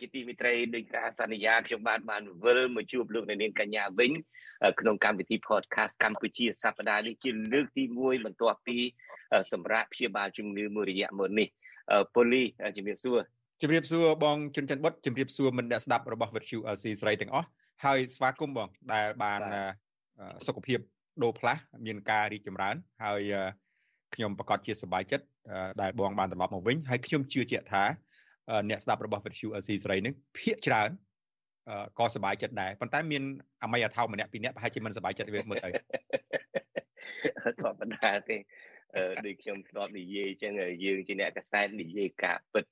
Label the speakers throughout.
Speaker 1: ជាទីមេត្រីដោយការសន្យាខ្ញុំបាទបានវិលមកជួបលោកអ្នកនាងកញ្ញាវិញក្នុងកម្មវិធី podcast កម្ពុជាសប្តាហ៍នេះជាលើកទី1បន្ទាប់ពី សម្រាប់ព្យាបាលជំងឺមួយរយៈមុននេះប៉ូលីជំរាបសួរ
Speaker 2: ជំរាបសួរបងជុនច័ន្ទបុតជំរាបសួរមិត្តអ្នកស្ដាប់របស់វិទ្យុ LC ស្រីទាំងអស់ហើយស្វាគមន៍បងដែលបានសុខភាពដូរផ្លាស់មានការរីកចម្រើន ហើយខ្ញុំប្រកាសជាសប្បាយចិត្តដែលបងបានត្រឡប់មកវិញហើយខ្ញុំជឿជាក់ថា អ្នកស្ដាប់របស់វិទ្យុអេស៊ីសេរីនឹងភាកច្រើនក៏សប្បាយចិត្តដែរប៉ុន្តែមានអម័យអថោម្នាក់ពីរនាក់ប្រហែលជាមិនសប្បាយចិត្តវាមើលទៅ
Speaker 1: ធម្មតាទេអឺដូចខ្ញុំធ្លាប់និយាយអញ្ចឹងយើងជាអ្នកកសែតនិយាយការពិត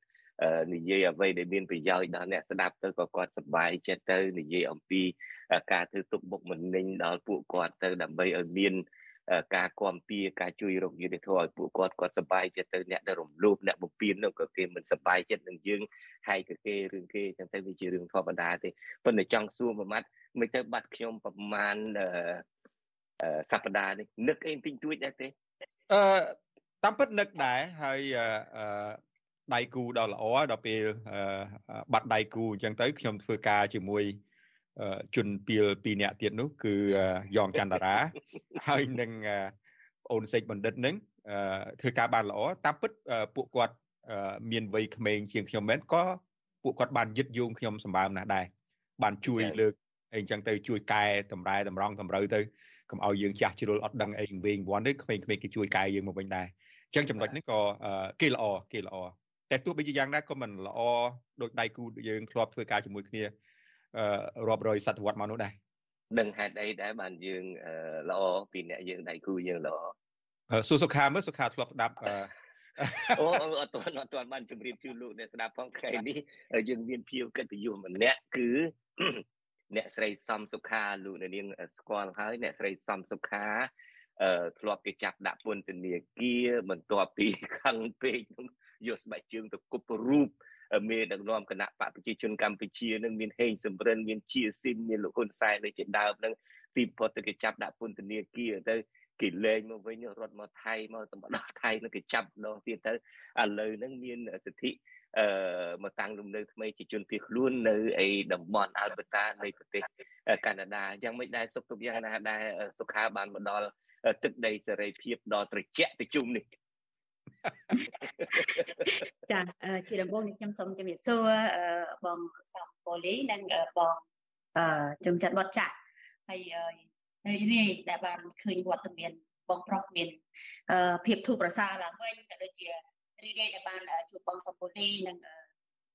Speaker 1: និយាយអ្វីដែលមានប្រយោជន៍ដល់អ្នកស្ដាប់ទៅក៏គាត់សប្បាយចិត្តទៅនិយាយអំពីការធ្វើទុកបុកម្នេញដល់ពួកគាត់ទៅដើម្បីឲ្យមាន ការគាំពៀការជួយរកយុទ្ធធម៌ឲ្យពួកគាត់គាត់សប្បាយចិត្តទៅអ្នកដែលរំលោភអ្នកបំពេញនោះក៏គេមិនសប្បាយចិត្តនឹងយើងហើយក៏គេរឿងគេចឹងទៅវាជារឿងធម្មតាទេប៉ុន្តែចង់សួរមួយម៉ាត់មិនទៅបាត់ខ្ញុំប្រហែលសប្តាហ៍នេះនឹកអីទិញទួចដែរទេ
Speaker 2: អឺតាមពិតនឹកដែរហើយអឺដៃគូដ៏ល្អដល់ពេលបាត់ដៃគូអញ្ចឹងទៅខ្ញុំធ្វើការជាមួយ ជនពីលពីរនាក់ទៀតនោះគឺយ៉ងច័ន្ទតារាហើយនឹងអូនសេកបណ្ឌិតនឹងធ្វើការបានល្អតាមពិតពួកគាត់មានវ័យក្មេងជាងខ្ញុំមែនក៏ពួកគាត់បានយឹតយងខ្ញុំសម្បើមណាស់ដែរបានជួយលើកអីចឹងទៅជួយកែតម្រែតម្រង់តម្រូវទៅកុំឲ្យយើងចាស់ជ្រុលអត់ដឹងអីវិញវ័នទេក្មេងៗគេជួយកែយើងមកវិញដែរអញ្ចឹងចំណុចនេះក៏គេល្អគេល្អតែទោះបីជាយ៉ាងណាក៏មិនល្អដូចដៃគូយើងធ្លាប់ធ្វើការជាមួយគ្នា រាប់រយសតវត្សមកនោះដែរ
Speaker 1: ដឹងហេតុអីដែរបានយើងល្អពីអ្នកយើងដៃគូយើងល្អ
Speaker 2: សួរសុខាមើលសុខាធ្លាប់ស្ដាប់
Speaker 1: អូអត់ទាន់អត់ទាន់បានជម្រាបជូនលោកអ្នកស្ដាប់ផងថ្ងៃនេះយើងមានភៀវកិត្តិយសម្នាក់គឺអ្នកស្រីសំសុខាលោកនាងស្គាល់ហើយអ្នកស្រីសំសុខាអឺធ្លាប់គេចាប់ដាក់ពន្ធនាគារបន្ទាប់ពីខឹងពេកយកស្បែកជើងទៅគប់រូប មេដឹកនាំគណៈបកប្រជាជនកម្ពុជានឹងមានហេងសំរិនមានជាស៊ីនមានលោកហ៊ុនសែនដូចជាដើមនឹងទីផុតទៅគេចាប់ដាក់ពន្ធនាគារទៅគេលែងមកវិញរត់មកថៃមកទៅដល់ថៃនឹងគេចាប់ម្ដងទៀតទៅឥឡូវហ្នឹងមានសិទ្ធិអឺមកតាំងលំនៅថ្មីជាជនភៀសខ្លួននៅឯតំបន់អាល់បឺតានៃប្រទេសកាណាដាយ៉ាងមិនដែរសុខទុក្ខយ៉ាងណាដែរសុខាបានមកដល់ទឹកដីសេរីភាពដ៏ត្រជាក់ត្រជុំនេះ
Speaker 3: ចាជាដំបូងនេះខ្ញុំសូមជំរាបសួរបងសំប៉ូលីនិងបងជំចាត់វត្តចាក់ហើយរីកដែលបានឃើញវត្តមានបងប្រុសមានភាពធូរប្រសើរឡើងវិញក៏ដូចជារីកដែលបានជួបបងសំប៉ូលីនិង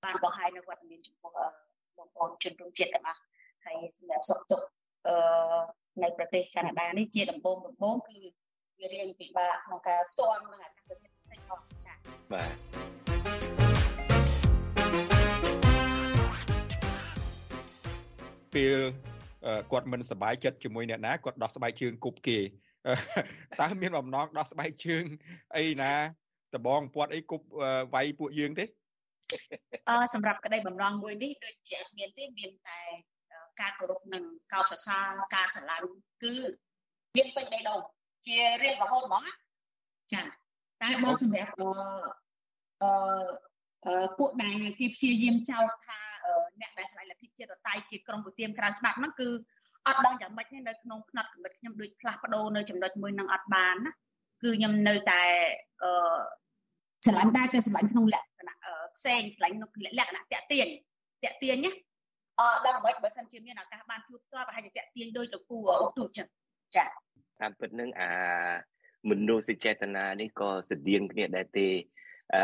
Speaker 3: បានបង្ហាញនៅវត្តមានចំពោះបងប្អូនជនរួមជាតិទាំងអស់ហើយសម្រាប់សុខទុក្ខនៅប្រទេសកាណាដានេះជាដំបូងដំបូងគឺវារៀងពិបាកក្នុងការស៊ាំនឹងអាកាសធាតុតិ ចផងចា៎បាទ
Speaker 2: ពេលគាត់មិនសប្បាយចិត្តជាមួយអ្នកណាគាត់ដោះស្បែកជើងគប់គេតើមានបំណងដោះស្បែកជើងអីណាដបងពាត់អីគប់វាយពួកយើងទេ
Speaker 3: អឺសម្រាប់ក្តីបំណងមួយនេះដូចជាអត់មានទេមានតែការគោរពនិងកោតសរសើរការស្រឡាញ់គឺមានពេញបេះដូងជារៀងរហូតហ្មងចា តែបើសម្រាប់អឺពួកដែលគេព្យាយាមចោទថាអ្នកដែលស្ដីលទ្ធិជាតិតៃជាក្រុមប្រទៀមក្រៅច្បាប់ហ្នឹងគឺអត់ដឹងយ៉ាងម៉េចទេនៅក្នុងផ្នែកកំណត់ខ្ញុំដូចផ្លាស់ប្ដូរនៅចំណុចមួយនឹងអត់បានណាគឺខ្ញុំនៅតែអឺស្រឡាញ់ដែរគឺស្រឡាញ់ក្នុងលក្ខណៈផ្សេងស្រឡាញ់ក្នុងលក្ខណៈតាក់ទាញតាក់ទាញណាអឺដល់មិនបើសិនជាមានឱកាសបានជួបផ្ទាល់ប្រហែលជាតាក់ទាញដោយលោកគូអូទូចឹងចា
Speaker 1: តាមពិតនឹងអា មនុស្សចេតនានេះក៏ស្តៀងគ្នាដែរទេ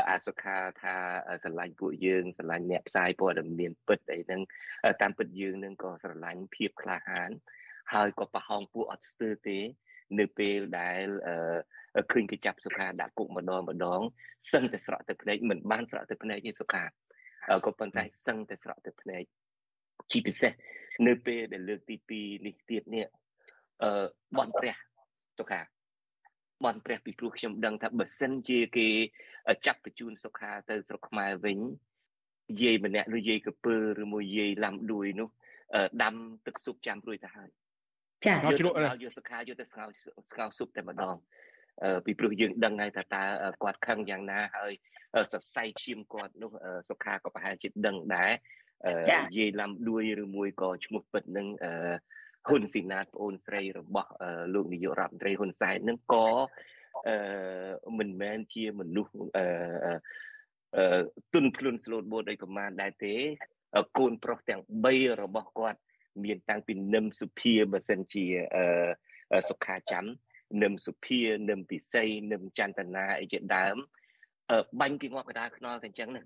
Speaker 1: អាសុខាថាស្រឡាញ់ពួកយើងស្រឡាញ់អ្នកផ្សាយព័ត៌មានពិតអីហ្នឹងតាមពិតយើងនឹងក៏ស្រឡាញ់ភាពក្លាហាន ហើយក៏ប្រហោងពួកអត់ស្ទើរទេ នៅពេលដែលឃើញគេចាប់សុខាដាក់គុកម្ដងម្ដងសឹងតែស្រក់ទឹកភ្នែកមិនបានស្រក់ទឹកភ្នែកទេសុខាក៏ប៉ុន្តែសឹងតែស្រក់ទឹកភ្នែកជាពិសេសនៅពេលដែលលើកទី2នេះទៀតនេះអឺបនព្រះសុខា បនព្រះពីព្រោះខ្ញុំដឹងថាបើសិនជាគេចាប់បញ្ជូនសុខាទៅស្រុកខ្មែរវិញយាយម្នាក់ឬយាយកពើឬមួយយាយឡាំដួយនោះដាំទឹកស៊ុបចាំរួចទៅហើយ
Speaker 2: ចាយកជ្រក់
Speaker 1: យកសុខាយកទៅស្ងោស្ងោស៊ុបតែម្ដងពីព្រោះយើងដឹងហើយថាតើគាត់ខឹងយ៉ាងណាហើយសរសៃឈាមគាត់នោះសុខាក៏ប្រហែលជាដឹងដែរយាយឡាំដួយឬមួយក៏ឈ្មោះពិតនឹង ហ៊ុនស៊ីណាតប្អូនស្រីរបស់លោកនាយករដ្ឋមន្ត្រីហ៊ុនសែននឹងក៏អឺមិនមែនជាមនុស្សអឺអឺទុនខ្លួនស្លូតបូតដោយប្រមាណដែរទេកូនប្រុសទាំង3របស់គាត់ មានតាំងពីនឹមសុភាបើសិនជាអឺសុខាចាំនឹមសុភានឹមពិសីនឹមចន្ទនាអីជាដើមបាញ់គេងាប់កដាលខ្នល់តែអញ្ចឹងហ្នឹង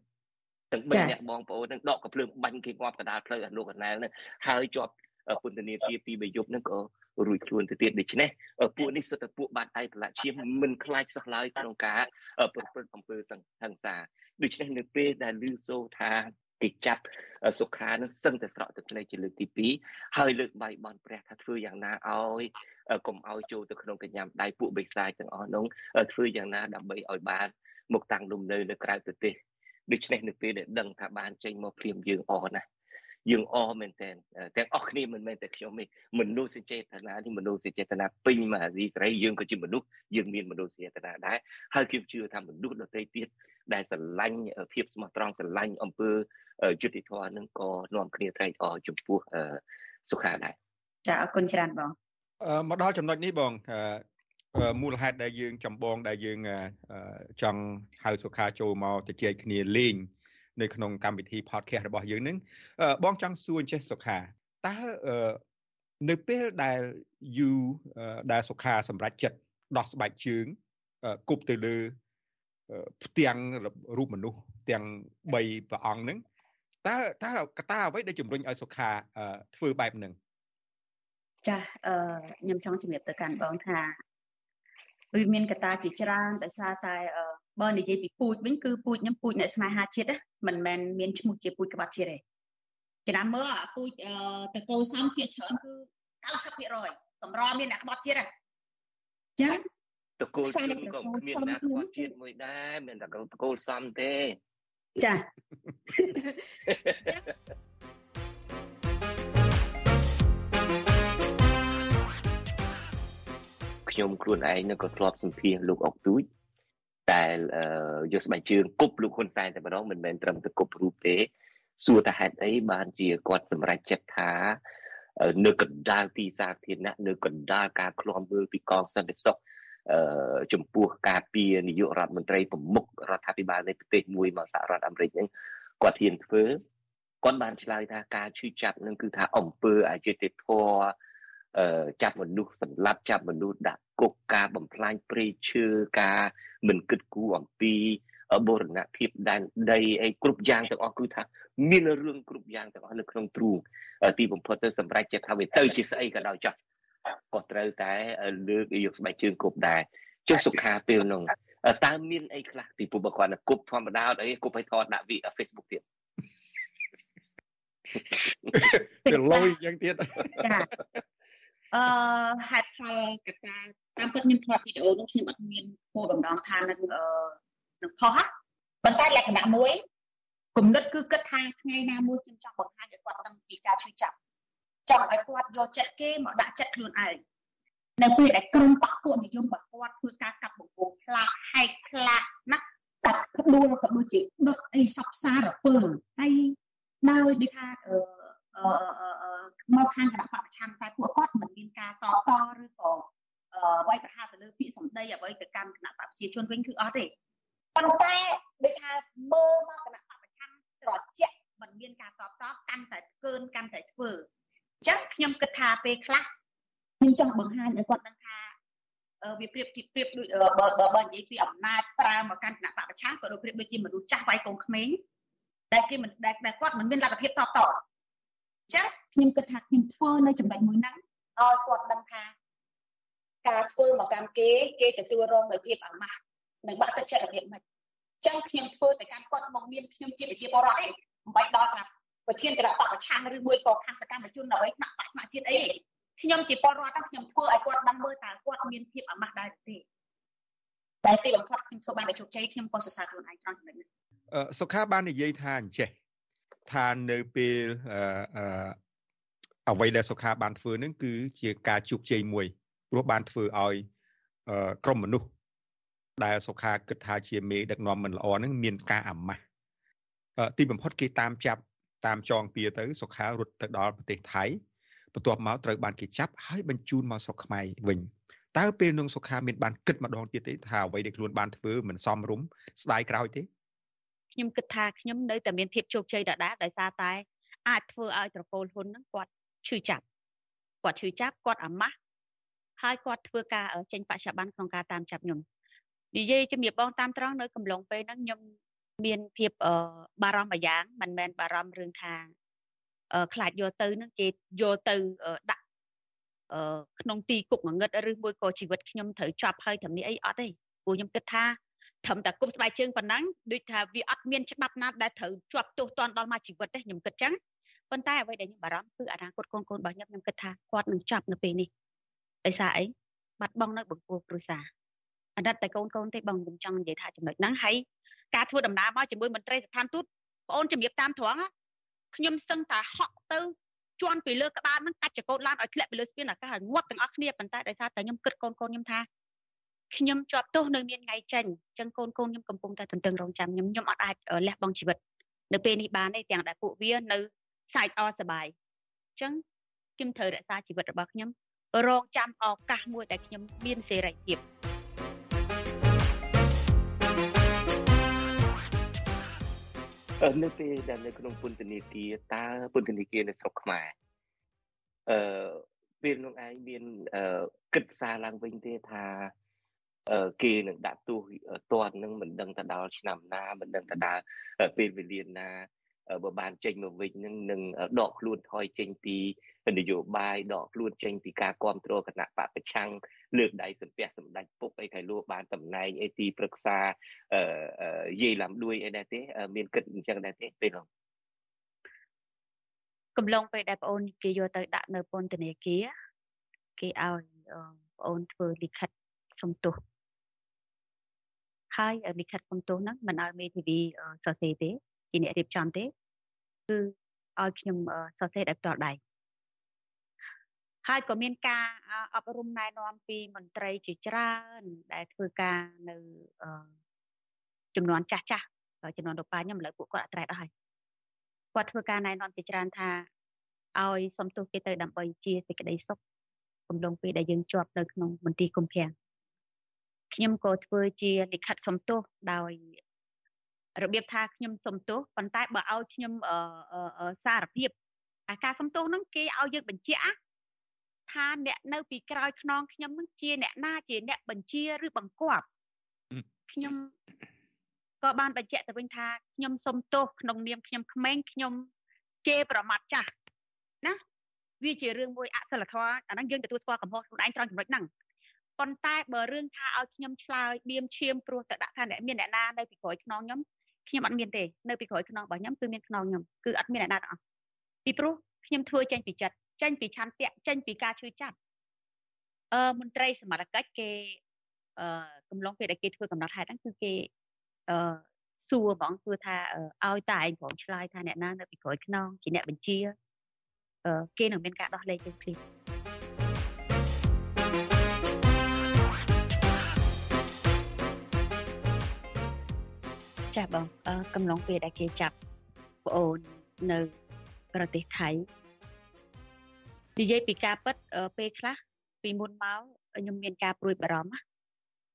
Speaker 1: ទាំងបីអ្នកបងប្អូននឹងដកកភ្លើងបាញ់គេងាប់កដាលផ្លូវអាលោកកណែលហ្នឹងហើយជាប់ ពន្ធនាគារពីបីយប់ហ្នឹងក៏រួចខ្លួនទៅទៀតដូច្នេះពួកនេះសុទ្ធតែពួកបាត់ឯកលឈាមមិនខ្លាចសោះឡើយក្នុងការប្រព្រឹត្តអំពើសង្សាដូច្នេះនៅពេលដែលឮសូរថាគេចាប់សុខានឹងសឹងតែស្រក់ទឹកភ្នែកជាលើកទី2ហើយលើកបាយបនព្រះថាធ្វើយ៉ាងណាឲ្យកុំឲ្យចូលទៅក្នុងកញ្ញាំដៃពួកបិសាចទាំងអស់នោះធ្វើយ៉ាងណាដើម្បីឲ្យបានមកតាំងលំនៅនៅក្រៅប្រទេសដូច្នេះនៅពេលដែលដឹងថាបានចេញមកព្រាមយើងអរណាស់ យើងអរមែនតើទាំងអស់គ្នាមិនមែនតែខ្ញុំទេមនុស្សចេតនានេះមនុស្សចេតនាពេញមហារីករាយយើងក៏ជាមនុស្សយើងមានមនុស្សចេតនាដែរហើយខ្ញុំជឿថាមនុស្សដទៃទៀតដែលស្រឡាញ់ភាពស្មោះត្រង់ស្រឡាញ់អំពើយុតិធម៌នឹងក៏នាំគ្នាត្រេកអរចំពោះសុខាដែរ
Speaker 3: ចាអរគុណច្រើនបង
Speaker 2: មកដល់ចំណុចនេះបងមូលហេតុដែលយើងចម្បងដែលយើងចង់ហៅសុខាចូលមកទៅជែកគ្នាលេង នៅក្នុងកម្មវិធី podcast របស់យើងនឹងបងចង់សួរចេះសុខាតើនៅពេលដែលយូដែលសុខាសម្រាប់ចិត្តដោះស្បែកជើងគប់ទៅលើផ្ទាំងរូបមនុស្សទាំង3ព្រះអង្គហ្នឹងតើតើកត្តាអ្វីដែលជំរុញឲ្យសុខាធ្វើបែបហ្នឹង
Speaker 3: ចាអឺខ្ញុំចង់ជំរាបទៅកាន់បងថាវាមានកត្តាជាច្រើនដោយសារតែ បើនិយាយពីពូជវិញគឺពូជខ្ញុំពូជអ្នកស្នេហាជាតិណាមិនមែនមានឈ្មោះជាពូជក្បត់ជាតិទេចំណាំមើលអាពូជតកូលសំភាគច្រើនគឺ90%កម្រមានអ្នកក្បត់ជាតិហ្នឹងចា
Speaker 1: តកូលជើងក៏មានអ្នកក្បត់ជាតិមួយដែរមានតែតកូលសំទេ
Speaker 3: ចា
Speaker 1: ខ្ញុំខ្លួនឯងនឹងក៏ធ្លាប់សម្ភាសលោកអុកទូច ដែលយកស្បែកជើងគប់លោកហ៊ុនសែនតែម្ដងមិនមែនត្រឹមតែគប់រូបទេសួរថាហេតុអីបានជាគាត់សម្រេចចិត្តថានៅកណ្ដាលទីសាធារណៈនៅកណ្ដាលការឃ្លាំមើលពីកងសន្តិសុខចំពោះការពីនាយករដ្ឋមន្ត្រីប្រមុខរដ្ឋាភិបាលនៃប្រទេសមួយមកសហរដ្ឋអាមេរិកហ្នឹងគាត់ហ៊ានធ្វើគាត់បានឆ្លើយថាការឈឺចាប់នឹងគឺថាអំពើអយុត្តិធម៌ ចាប់មនុស្សសម្លាប់ចាប់មនុស្សដាក់គុកការបំផ្លាញព្រៃឈើការមិនគិតគូរអំពីបូរណភាពដែនដីអីគ្រប់យ៉ាងទាំងអស់គឺថាមានរឿងគ្រប់យ៉ាងទាំងអស់នៅក្នុងទ្រូងទីបំផុតទៅសម្រាប់ចិត្តថាវាទៅជាស្អីក៏ដោយចោះក៏ត្រូវតែលើកយកស្បែកជើងគប់ដែរចុះសុខាពេលនោះតើមានអីខ្លះពីពុបគាត់គប់ធម្មតាអីគប់ឲ្យថតដាក់វី Facebook ទៀត
Speaker 2: វាលយយ៉ាងទៀតចា
Speaker 3: អឺហេតុផលកត្តាតាមពិតខ្ញុំថតវីដេអូនោះខ្ញុំអត់មានគោលបំណងថានឹងអឺនឹងផុសប៉ុន្តែលក្ខណៈមួយគំនិតគឺគិតថាថ្ងៃណាមួយខ្ញុំចង់បង្ហាញឲ្យគាត់ដឹងពីការឈឺចាប់ចង់ឲ្យគាត់យកចិត្តគេមកដាក់ចិត្តខ្លួនឯងនៅពេលដែលក្រុមបកពួកនិយមរបស់គាត់ធ្វើការកាប់បង្កងផ្លាកហែកផ្លាកណាកាប់ក្ដួលក៏ដូចជាដុតអីសពសារពើហើយដោយដូចថាអឺ មកខាងគណៈបព្វឆាំតែពួកគាត់មិនមានការតតឬក៏អ្វីប្រហារទៅលើពាក្យសម្ដីអ្វីទៅកាន់គណៈបព្វប្រជាជនវិញគឺអត់ទេប៉ុន្តែដូចថាមើលមកគណៈបព្វឆាំត្រជាក់មិនមានការតតកាន់តែកើនកាន់តែធ្វើអញ្ចឹងខ្ញុំគិតថាពេលខ្លះខ្ញុំចង់បង្ហាញឲ្យគាត់ដឹងថាវាប្រៀបជាប្រៀបដូចបើបើបើនិយាយពីអំណាចប្រើមកកាន់គណៈបព្វឆាំក៏ដូចប្រៀបដូចជាមនុស្សចាស់វាយកូនក្មេងដែលគេមិនដែលគាត់មិនមានលទ្ធភាពតបត ចឹងខ្ញុំគិតថាខ្ញុំធ្វើនៅចំណុចមួយហ្នឹងឲ្យគាត់ដឹងថាការធ្វើមកកម្មគេគេទទួលរងនូវភាពអាម៉ាស់និងបាក់ទឹកចិត្តរបៀបម៉េចចឹងខ្ញុំធ្វើទៅកាន់គាត់មកមានខ្ញុំជាប្រជាពលរដ្ឋទេមិនបាច់ដល់ថាប្រធានគណៈបកប្រឆាំងឬមួយក៏ខាងសកម្មជនអ្វីថ្នាក់បកថ្នាក់ជាតិអីខ្ញុំជាពលរដ្ឋខ្ញុំធ្វើឲ្យគាត់ដឹងមើលតើគាត់មានភាពអាម៉ាស់ដែរទេតែទីបំផុតខ្ញុំធ្វើបានតែជោគជ័យខ្ញុំក៏សរសើរខ្លួនឯងត្រង់ចំណុចនេះ
Speaker 2: សុខាបាននិយាយថាអញ្ចេះ ថានៅពេលអឺអ្វីដែលសុខាបានធ្វើនឹងគឺជាការជោគជ័យមួយព្រោះបានធ្វើឲ្យក្រុមមនុស្សដែលសុខាគិតថាជាមេដឹកនាំមិនល្អនឹងមានការអាម៉ាស់ទីបំផុតគេតាមចាប់តាមចងពៀទៅសុខារត់ទៅដល់ប្រទេសថៃបន្ទាប់មកត្រូវបានគេចាប់ហើយបញ្ជូនមកស្រុកខ្មែរវិញតើពេលនឹងសុខាមានបានគិតម្ដងទៀតទេថាអ្វីដែលខ្លួនបានធ្វើមិនសមរម្យស្ដាយក្រោយទេ
Speaker 4: ខ្ញុំគិតថាខ្ញុំនៅតែមានភាពជោគជ័យដដែលដោយសារតែអាចធ្វើឲ្យត្រកូលហ៊ុនហ្នឹងគាត់ឈឺចាប់គាត់ឈឺចាប់គាត់អាម៉ាស់ហើយគាត់ធ្វើការចេញបច្ចុប្បន្នក្នុងការតាមចាប់ខ្ញុំនិយាយជំរាបបងតាមត្រង់នៅកំឡុងពេលហ្នឹងខ្ញុំមានភាពបារម្ភមួយយ៉ាងមិនមែនបារម្ភរឿងថាខ្លាចយកទៅនឹងគេយកទៅដាក់ក្នុងទីគុកងងឹតឬមួយក៏ជីវិតខ្ញុំត្រូវចាប់ហើយត្រឹមនេះអីអត់ទេព្រោះខ្ញុំគិតថា ត្រឹមតែគប់ស្បែកជើងប៉ុណ្ណឹងដូចថាវាអត់មានច្បាប់ណាដែលត្រូវជាប់ទោសទណ្ឌដល់មកជីវិតទេខ្ញុំគិតចឹងប៉ុន្តែអ្វីដែលខ្ញុំបារម្ភគឺអនាគតកូនកូនរបស់ខ្ញុំខ្ញុំគិតថាគាត់នឹងចាប់នៅពេលនេះដោយសារអីបាត់បង់នៅបង្គោលគ្រួសារអណិតតែកូនកូនទេបងខ្ញុំចង់និយាយថាចំណុចហ្នឹងហើយការធ្វើដំណើរមកជាមួយមន្ត្រីស្ថានទូតបងអូនជំរាបតាមត្រង់ខ្ញុំសឹងតែហក់ទៅជន់ពីលើក្បាលហ្នឹងកាច់ចកោតឡានឲ្យធ្លាក់ពីលើស្ពានអាកាសឲ្យងាប់ទាំងអស់គ្នាប៉ុន្តែដោយសារតែខ្ញុំគិតកូនកូនខ្ញុំថា ខ្ញុំជាប់ទោសនៅមានថ្ងៃចេញអញ្ចឹងកូនកូនខ្ញុំកំពុងតែទន្ទឹងរង់ចាំខ្ញុំខ្ញុំអត់អាចលះបង់ជីវិតនៅពេលនេះបានទេទាំងដែលពួកវានៅសាច់អសបាយអញ្ចឹងខ្ញុំត្រូវរក្សាជីវិតរបស់ខ្ញុំរងចាំឱកាសមួយដែលខ្ញុំមានសេរីភាព
Speaker 1: នៅពេលដែលនៅក្នុងពន្ធនាគារតើពន្ធនាគារនៅស្រុកខ្មែរអឺពេលនោះឯងមានគិតផ្សារឡើងវិញទេថា គេនឹងដាក់ទោសតន់នឹងមិនដឹងទៅដល់ឆ្នាំណាមិនដឹងទៅដល់ពេលវេលាណាបើបានចេញមកវិញនឹងនឹងដកខ្លួនថយចេញពីនយោបាយដកខ្លួនចេញពីការគ្រប់គ្រងគណៈបកប្រឆាំងលើកដៃសំពះសម្ដេចពុកអីថៃលោកបានតំណែងអីទីប្រឹក្សាអឺយាយឡាំដួយអីដែរទេមានគិតអញ្ចឹងដែរទេពេលនោះ
Speaker 4: កំឡុងពេលដែលបងអូនគេយកទៅដាក់នៅពន្ធនាគារគេឲ្យបងអូនធ្វើលិខិតសុំទោស ហើយលិខិតសុំទោសហ្នឹងមិនឲ្យមេធាវីសរសេរទេជាអ្នករៀបចំទេគឺឲ្យខ្ញុំសរសេរដោយផ្ទាល់ដៃហើយក៏មានការអប់រំណែនាំពីមន្ត្រីជាច្រើនដែលធ្វើការនៅចំនួនចាស់ចាស់ចំនួនលោកប៉ាខ្ញុំឥឡូវពួកគាត់អត់ត្រែតអស់ហើយគាត់ធ្វើការណែនាំជាច្រើនថាឲ្យសំទោសគេទៅដើម្បីជាសេចក្តីសុខកំឡុងពេលដែលយើងជាប់នៅក្នុងមន្ទីរគុំភាំង ខ្ញុំក៏ធ្វើជាលិខិតសំទោសដោយរបៀបថាខ្ញុំសុំទោសប៉ុន្តែបើឲ្យខ្ញុំសារភាពអាការសុំទោសហ្នឹងគេឲ្យយើងបញ្ជាក់ថាអ្នកនៅពីក្រោយខ្នងខ្ញុំនឹងជាអ្នកណាជាអ្នកបញ្ជាឬបង្គាប់ខ្ញុំក៏បានបញ្ជាក់ទៅវិញថាខ្ញុំសុំទោសក្នុងនាមខ្ញុំក្មេងខ្ញុំជេរប្រមាថចាស់ណាវាជារឿងមួយអសិលធម៌អាហ្នឹងយើងទទួលស្គាល់កំហុសខ្លួនឯងត្រង់ចំណុចហ្នឹង ប៉ុន្តែបើរឿងថាឲ្យខ្ញុំឆ្លើយបៀមឈាមព្រោះតែដាក់ថាអ្នកមានអ្នកណានៅពីក្រោយខ្នងខ្ញុំខ្ញុំអត់មានទេនៅពីក្រោយខ្នងរបស់ខ្ញុំគឺមានខ្នងខ្ញុំគឺអត់មានអ្នកណាទាំងអស់ពីព្រោះខ្ញុំធ្វើចេញពីចិត្តចេញពីឆន្ទៈចេញពីការឈឺចាប់អឺមន្ត្រីសមត្ថកិច្ចគេអឺកំឡុងពេលដែលគេធ្វើកំណត់ហេតុហ្នឹងគឺគេអឺសួរហ្មងសួរថាឲ្យតែឯងប្រងឆ្លើយថាអ្នកណានៅពីក្រោយខ្នងជាអ្នកបញ្ជាអឺគេនឹងមានការដោះលែងយើងភ្លាម ចាស់បងកំឡុងពេលដែលគេចាប់ប្អូននៅប្រទេសថៃនិយាយពីការពិតពេលខ្លះពីមុនមកខ្ញុំមានការព្រួយបារម្ភ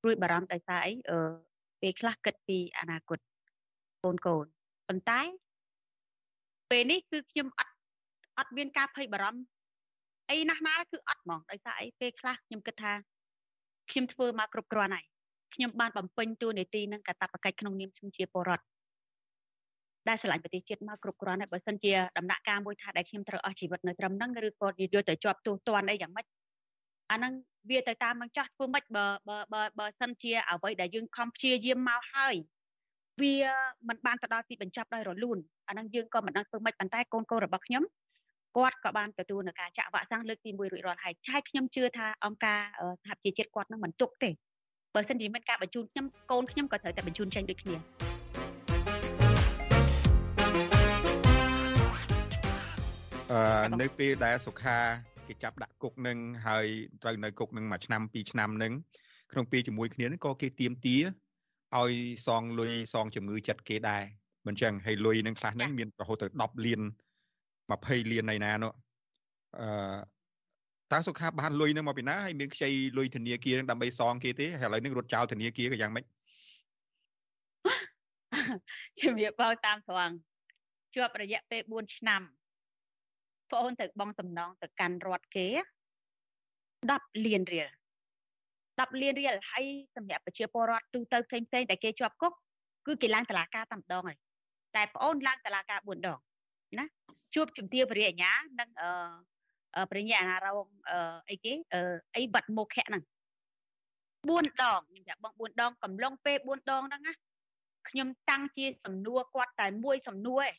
Speaker 4: ព្រួយបារម្ភដោយសារអីអឺពេលខ្លះគិតពីអនាគតកូនកូនប៉ុន្តែពេលនេះគឺខ្ញុំអត់អត់មានការភ័យបារម្ភអីណាស់ណាគឺអត់ហ្មងដោយសារអីពេលខ្លះខ្ញុំគិតថាខ្ញុំធ្វើមកគ្រប់គ្រាន់ហើយ ខ្ញុំបានបំពេញតួនាទីនឹងកាតព្វកិច្ចក្នុងនាមខ្ញុំជាពលរដ្ឋដែលឆ្លាញ់ប្រទេសជាតិមកគ្រប់គ្រាន់ហើយបើសិនជាដំណាក់កាលមួយថាដែលខ្ញុំត្រូវអស់ជីវិតនៅត្រឹមហ្នឹងឬក៏យកទៅជាប់ទោសទណ្ឌអីយ៉ាងម៉េចអាហ្នឹងវាទៅតាមនឹងចាស់ធ្វើម៉េចបើបើបើបើសិនជាអ្វីដែលយើងខំព្យាយាមមកហើយវាមិនបានទៅដល់ទីបញ្ចប់ដោយរលូនអាហ្នឹងយើងក៏មិនដឹងធ្វើម៉េចប៉ុន្តែកូនកូនរបស់ខ្ញុំគាត់ក៏បានទទួលនៅការចាក់វ៉ាក់សាំងលើកទី1រួចរាល់ហើយឆាយខ្ញុំជឿថាអង្គការសហប្រជាជាតិគាត់នឹងមិនទុកទេ បើសិនជាមានការបញ្ជូនខ្ញុំកូនខ្ញុំក៏ត្រូវតែបញ្ជូនចេញដូចគ្នា
Speaker 2: អឺនៅពេលដែលសុខាគេចាប់ដាក់គុកនឹងហើយត្រូវនៅគុកនឹងមួយឆ្នាំពីរឆ្នាំនឹងក្នុងពេលជាមួយគ្នានឹងក៏គេទៀមទាឲ្យសងលុយសងជំងឺចិត្តគេដែរមិនចឹងហើយលុយនឹងខ្លះនឹងមានរហូតទៅ10លាន20លាននៃណានោះអឺ តើសុខាបានលុយនឹងមកពីណាហើយមានខ្ចីលុយធនាគារនឹងដើម្បីសងគេទេហើយឥឡូវនឹងរត់ចោលធនាគារក៏យ៉ាងម៉េច
Speaker 4: ជំរាបបោតាមត្រង់ជាប់រយៈពេល4ឆ្នាំបងអូនទៅបងសំណងទៅកាន់រដ្ឋគេ10លានរៀល10លានរៀលហើយសម្រាប់ប្រជាពលរដ្ឋទូទៅផ្សេងផ្សេងដែលគេជាប់គុកគឺគេឡើងតឡាការតែម្ដងហើយតែបងអូនឡើងតឡាការ4ដងណាជួបជំទាវពរិញ្ញានិងអឺ ពរិញ្ញាអាណារងអឺអីគេអឺអីបាត់មុខៈហ្នឹង4ដងខ្ញុំប្រាប់បង4ដងកំឡុងពេល4ដងហ្នឹងណាខ្ញុំតាំងជាសំណួរគាត់តែមួយសំណួរឯង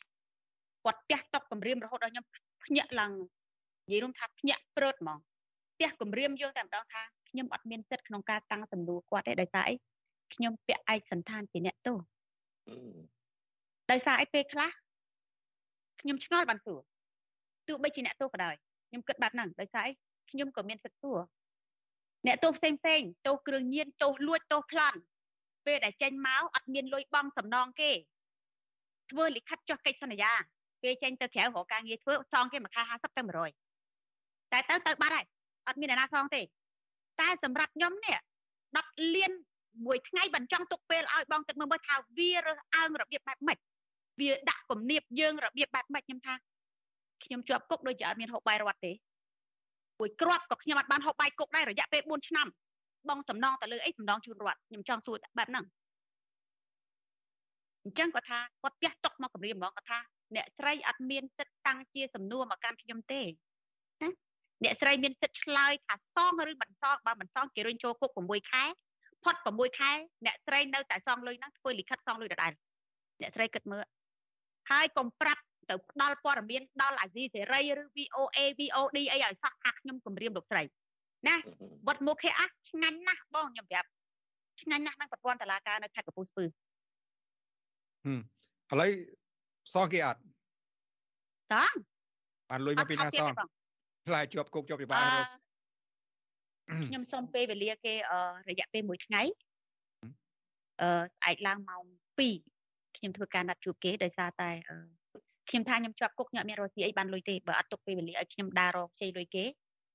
Speaker 4: គាត់ផ្ទះតុកគម្រាមរហូតដល់ខ្ញុំភ្ញាក់ឡើងនិយាយរួមថាភ្ញាក់ព្រឺតហ្មងផ្ទះគម្រាមយើងតែម្ដងថាខ្ញុំអត់មានសិទ្ធិក្នុងការតាំងសំណួរគាត់ទេដោយសារអីខ្ញុំពាក់ឯកសន្តានជាអ្នកទោសដោយសារអីពេលខ្លះខ្ញុំឆ្ងល់បានសួរទោះបីជាអ្នកទោសក៏ដោយ ខ្ញុំគិតបែបហ្នឹងដោយសារអីខ្ញុំក៏មានសិទ្ធិសួរអ្នកទោសផ្សេងផ្សេងទោសគ្រឿងញៀនទោសលួចទោសប្លន់ពេលដែលចេញមកអត់មានលុយបង់សំណងគេធ្វើលិខិតចុះកិច្ចសន្យាពេលចេញទៅក្រៅរកការងារធ្វើសងគេមួយខែ50ទៅ100តែទៅទៅបាត់ហើយអត់មានអ្នកណាសងទេតែសម្រាប់ខ្ញុំនេះ10លានមួយថ្ងៃបញ្ចង់ទុកពេលឲ្យបងទឹកមើលមើលថាវារើសអើងរបៀបបែបម៉េចវាដាក់គំនាបយើងរបៀបបែបម៉េចខ្ញុំថា ខ្ញុំជាប់គុកដូចជាអត់មានហូបបាយរត់ទេមួយគ្រាប់ក៏ខ្ញុំអត់បានហូបបាយគុកដែររយៈពេល4ឆ្នាំបងសំណងទៅលើអីសំណងជូនរដ្ឋខ្ញុំចង់សួរបែបហ្នឹងអញ្ចឹងគាត់ថាគាត់ផ្ទះຕົកមកគម្រាមហ្មងគាត់ថាអ្នកស្រីអត់មានសិទ្ធិតាំងជាសំណួរមកកាន់ខ្ញុំទេណាអ្នកស្រីមានសិទ្ធិឆ្លើយថាសងឬមិនសងបើមិនសងគេរុញចូលគុក6ខែផុត6ខែអ្នកស្រីនៅតែសងលុយហ្នឹងធ្វើលិខិតសងលុយដដែលអ្នកស្រីគិតមើលហើយកុំប្រាប់ ទៅផ្ដល់ព័ត៌មានដល់អាស៊ីសេរីឬ VOA VOD អីឲ្យសោះថាខ្ញុំគម្រាមលោកស្រីណាវត្តមុខគេអះឆ្ងាញ់ណាស់បងខ្ញុំប្រាប់ឆ្ងាញ់ណាស់នឹងប្រព័ន្ធតឡាការនៅខេត្តកំពង់ស្ពឺ
Speaker 2: ហឹមឥឡូវសងគេអត់
Speaker 4: សង
Speaker 2: បានលុយមកពីណាសងខ្លាចជាប់គុកជាប់ពិបាករស់
Speaker 4: ខ្ញុំសុំពេលវេលាគេរយៈពេល1ថ្ងៃអឺស្អែកឡើងម៉ោង2ខ្ញុំធ្វើការណាត់ជួបគេដោយសារតែ ខ្ញុំថាខ្ញុំជាប់គុកខ្ញុំអត់មានរស់ស៊ីអីបានលុយទេបើអត់ទុកពេលវេលាឲ្យខ្ញុំដើររកខ្ចីលុយគេ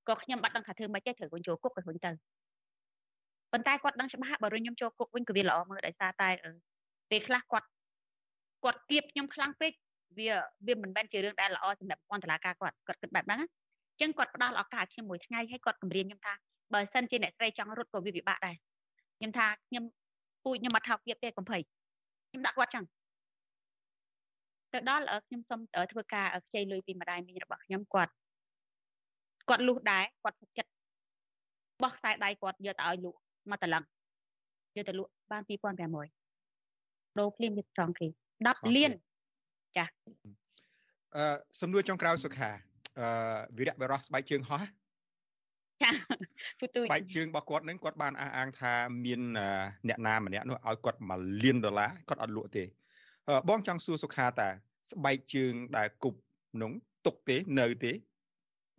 Speaker 4: ក៏ខ្ញុំបាត់ដឹងថាធ្វើម៉េចទេត្រូវវិញចូលគុកក៏វិញទៅប៉ុន្តែគាត់ដឹងច្បាស់បើរុញខ្ញុំចូលគុកវិញក៏វាល្អមើលដោយសារតែពេលខ្លះគាត់គាត់គៀបខ្ញុំខ្លាំងពេកវាវាមិនមែនជារឿងដែលល្អសម្រាប់អន្តរាការគាត់គាត់គិតបែបហ្នឹងអញ្ចឹងគាត់ផ្ដល់ឱកាសខ្ញុំមួយថ្ងៃហើយគាត់គម្រាមខ្ញុំថាបើសិនជាអ្នកស្រីចង់រត់ក៏វាពិបាកដែរខ្ញុំថាខ្ញុំពូជខ្ញុំអត់ថោកទៀតទេកំភៃខ្ញុំដាក់គាត់ចឹង ទៅដល់ខ្ញុំសុំធ្វើការខ្ចីលុយពីម្ដាយមីងរបស់ខ្ញុំគាត់គាត់លុះដែរគាត់សុខចិត្តបោះខ្សែដៃគាត់យកទៅឲ្យលក់មកតឡឹងយកទៅលក់បាន2500ដូរភ្លាមយកសងគេ10លានចា
Speaker 2: អឺសំណួរចុងក្រោយសុខាអឺវិរៈបរោះស្បែកជើងហោះ
Speaker 4: ចា
Speaker 2: ទូទូស្បែកជើងរបស់គាត់នឹងគាត់បានអះអាងថាមានអ្នកណាម្នាក់នោះឲ្យគាត់1លានដុល្លារគាត់អត់លក់ទេ បងចង់សួរសុខាតា ស្បែកជើងដែលគប់នោះទុកទេនៅទេ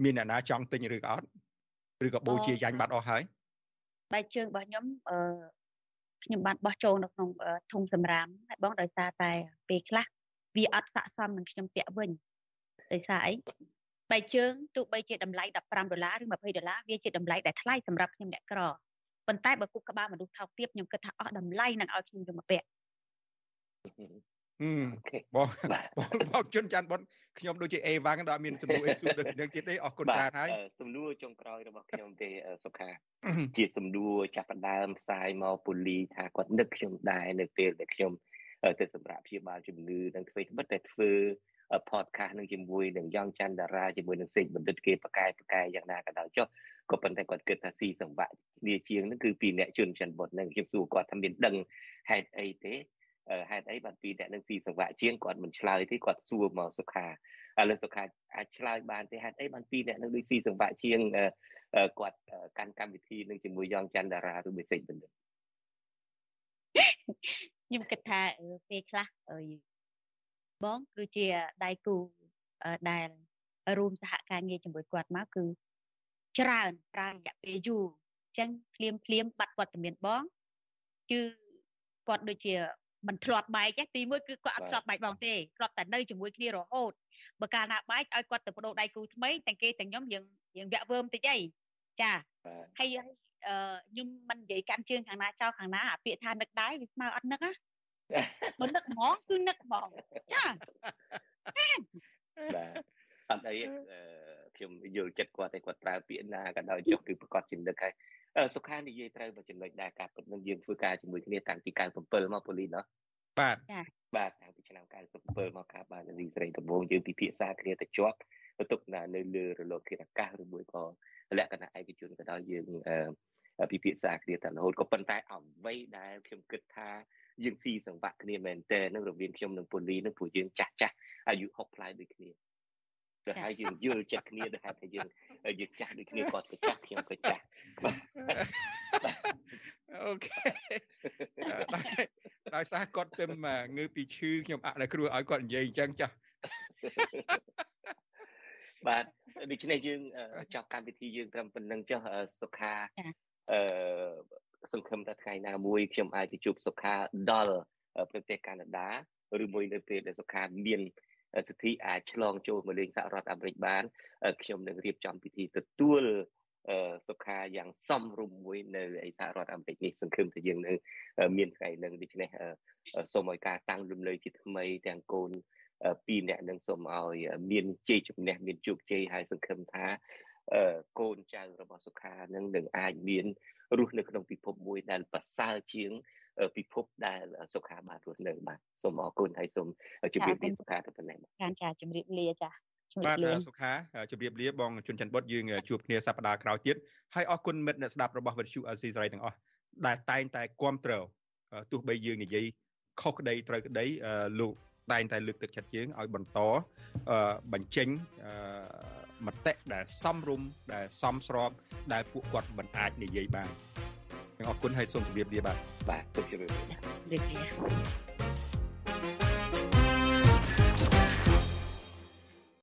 Speaker 2: មានអ្នកណាចង់ទិញឬក៏អត់ឬក៏បូជាយ៉ាញ់បាត់អស់ហើយ
Speaker 4: ស្បែកជើងរបស់ខ្ញុំអឺខ្ញុំបានបោះចូលនៅក្នុងធុងសម្រាមហើយបងដោយសារតែពេលខ្លះវាអត់ស័ក្តិសមនឹងខ្ញុំពាក់វិញដោយសារអីបែកជើងទោះបីជាតម្លៃ15ដុល្លារឬ20ដុល្លារវាជាតម្លៃដែលថ្លៃសម្រាប់ខ្ញុំអ្នកក្រប៉ុន្តែបើគុកក្បាលមនុស្សថោកទាបខ្ញុំគិតថាអស់តម្លៃនឹងឲ្យខ្ញុំយកមកពាក់
Speaker 2: បងបងជុនច័ន្ទបុនខ្ញុំដូចជាអេវ៉ាំងដល់មានសំណួរអេស៊ូដូចនឹងទៀតទេអរគុណច្រើនហើយ
Speaker 1: សំណួរចុងក្រោយរបស់ខ្ញុំទេសុខាជាសំណួរចាប់ផ្ដើមផ្សាយមកពូលីថាគាត់នឹកខ្ញុំដែរនៅពេលដែលខ្ញុំទៅសម្រាប់ព្យាបាលជំងឺនឹងធ្វើត្បិតតែធ្វើ podcast នឹងជាមួយនឹងយ៉ងច័ន្ទតារាជាមួយនឹងសេចបណ្ឌិតគេប្រកែប្រកែយ៉ាងណាក៏ដោយចុះក៏ប៉ុន្តែគាត់គិតថាស៊ីសង្វាក់គ្នាជាងនឹងគឺពីអ្នកជនច័ន្ទបុតនឹងខ្ញុំសួរគាត់ថាមានដឹងហេតុអីទេ ហេតុអីបានពីអ្នកនឹងស៊ីសង្វាក់ជាងគាត់មិនឆ្លើយទេគាត់សួរមកសុខាឥឡូវសុខាអាចឆ្លើយបានទេហេតុអីបានពីអ្នកនឹងដូចស៊ីសង្វាក់ជាងគាត់កាន់កម្មវិធីនឹងជាមួយយ៉ងច័ន្ទតារាឬបេសិកបណ្ឌិត
Speaker 4: ខ្ញុំគិតថាពេលខ្លះបងគឺជាដៃគូដែលរួមសហការងារជាមួយគាត់មកគឺច្រើនច្រើនរយៈពេលយូរអញ្ចឹងភ្លាមភ្លាមបាត់វត្តមានបងគឺគាត់ដូចជា មិនធ្លាប់បែកទេទីមួយគឺគាត់អត់ធ្លាប់បែកបងទេធ្លាប់តែនៅជាមួយគ្នារហូតបើកាលណាបែកឲ្យគាត់ទៅបដូរដៃគូថ្មីទាំងគេទាំងខ្ញុំយើងយើងវាក់វើមតិចអីចាហើយខ្ញុំមិននិយាយកាន់ជើងខាងណាចោលខាងណាអាពាក្យថានឹកដែរវាស្មើអត់នឹកណាបើនឹកហ្មងគឺនឹកហ្មងចា
Speaker 1: បាទអត់អីខ្ញុំយល់ចិត្តគាត់តែគាត់ប្រើពាក្យណាក៏ដោយចុះគឺប្រកាសជានឹកហើយ សុខានិយាយត្រូវមកចំណុចដែរការពិតនឹងយើងធ្វើការជាមួយគ្នាតាំងពី97មកប៉ូលីសណោះ
Speaker 2: បាទ
Speaker 1: បាទតាំងពីឆ្នាំ97មកការបានរីស្រីដំបូងយើងពិភាក្សាគ្នាទៅជាប់ទៅទុកនៅលើរលកធាតុអាកាសឬមួយក៏លក្ខណៈឯកជនក៏ដោយយើងពិភាក្សាគ្នាតែរហូតក៏ប៉ុន្តែអ្វីដែលខ្ញុំគិតថាយើងស៊ីសង្វាក់គ្នាមែនតើនឹងរវាងខ្ញុំនិងពូលីនឹងព្រោះយើងចាស់ចាស់អាយុ60ផ្លាយដូចគ្នា ទៅហើយយើងយល់ចិត្តគ្នាដែលថាយើងយើងចាស់ដូចគ្នាគាត់ក៏ចាស់ខ្ញុំក៏ចាស់
Speaker 2: អូខេដោយសារគាត់ទៅងើពីឈឺខ្ញុំអត់ដែលគ្រូឲ្យគាត់និយាយអញ្ចឹងចាស់
Speaker 1: បាទដូច្នេះយើងចប់កម្មវិធីយើងត្រឹមប៉ុណ្្នឹងចុះសុខាអឺសង្ឃឹមថាថ្ងៃណាមួយខ្ញុំអាចទៅជួបសុខាដល់ប្រទេសកាណាដាឬមួយនៅពេលដែលសុខាមាន សិទ្ធិអាចឆ្លងចូលមកលេងសហរដ្ឋអាមេរិកបានខ្ញុំនឹងរៀបចំពិធីទទួលសុខាយ៉ាងសមរម្យមួយនៅឯសហរដ្ឋអាមេរិកនេះសង្ឃឹមថាយើងនឹងមានថ្ងៃនឹងដូច្នេះសូមឲ្យការតាំងលំនៅជាថ្មីទាំងកូនពីរអ្នកនឹងសូមឲ្យមានជ័យជំនះមានជោគជ័យហើយសង្ឃឹមថាកូនចៅរបស់សុខានឹងនឹងអាចមានរស់នៅក្នុងពិភពមួយដែលប្រសើរជាង ពិភពដែលសុខាបានរស់នៅបាទសូមអរគុណហើយសូមជម្រាបលាសុខាទៅប៉ុណ្ណេះ
Speaker 4: បាទចាជម្រាបលាចា
Speaker 2: បាទសុខាជម្រាបលាបងជុនច័ន្ទបុតយើងជួបគ្នាសប្តាហ៍ក្រោយទៀតហើយអរគុណមិត្តអ្នកស្ដាប់របស់វិទ្យុអេស៊ីសរ៉ៃទាំងអស់ដែលតែងតែគ្រប់គ្រងទោះបីយើងនិយាយខុសក្តីត្រូវក្តីលោកតែងតែលើកទឹកចិត្តយើងឲ្យបន្តបញ្ចេញមតិដែលសមរម្យដែលសមស្របដែលពួកគាត់មិនអាចនិយាយបាន អរគុណហើយសូមជម្រាបលាបាទ
Speaker 1: បាទសូមជម្រាបលាជម្រាបលា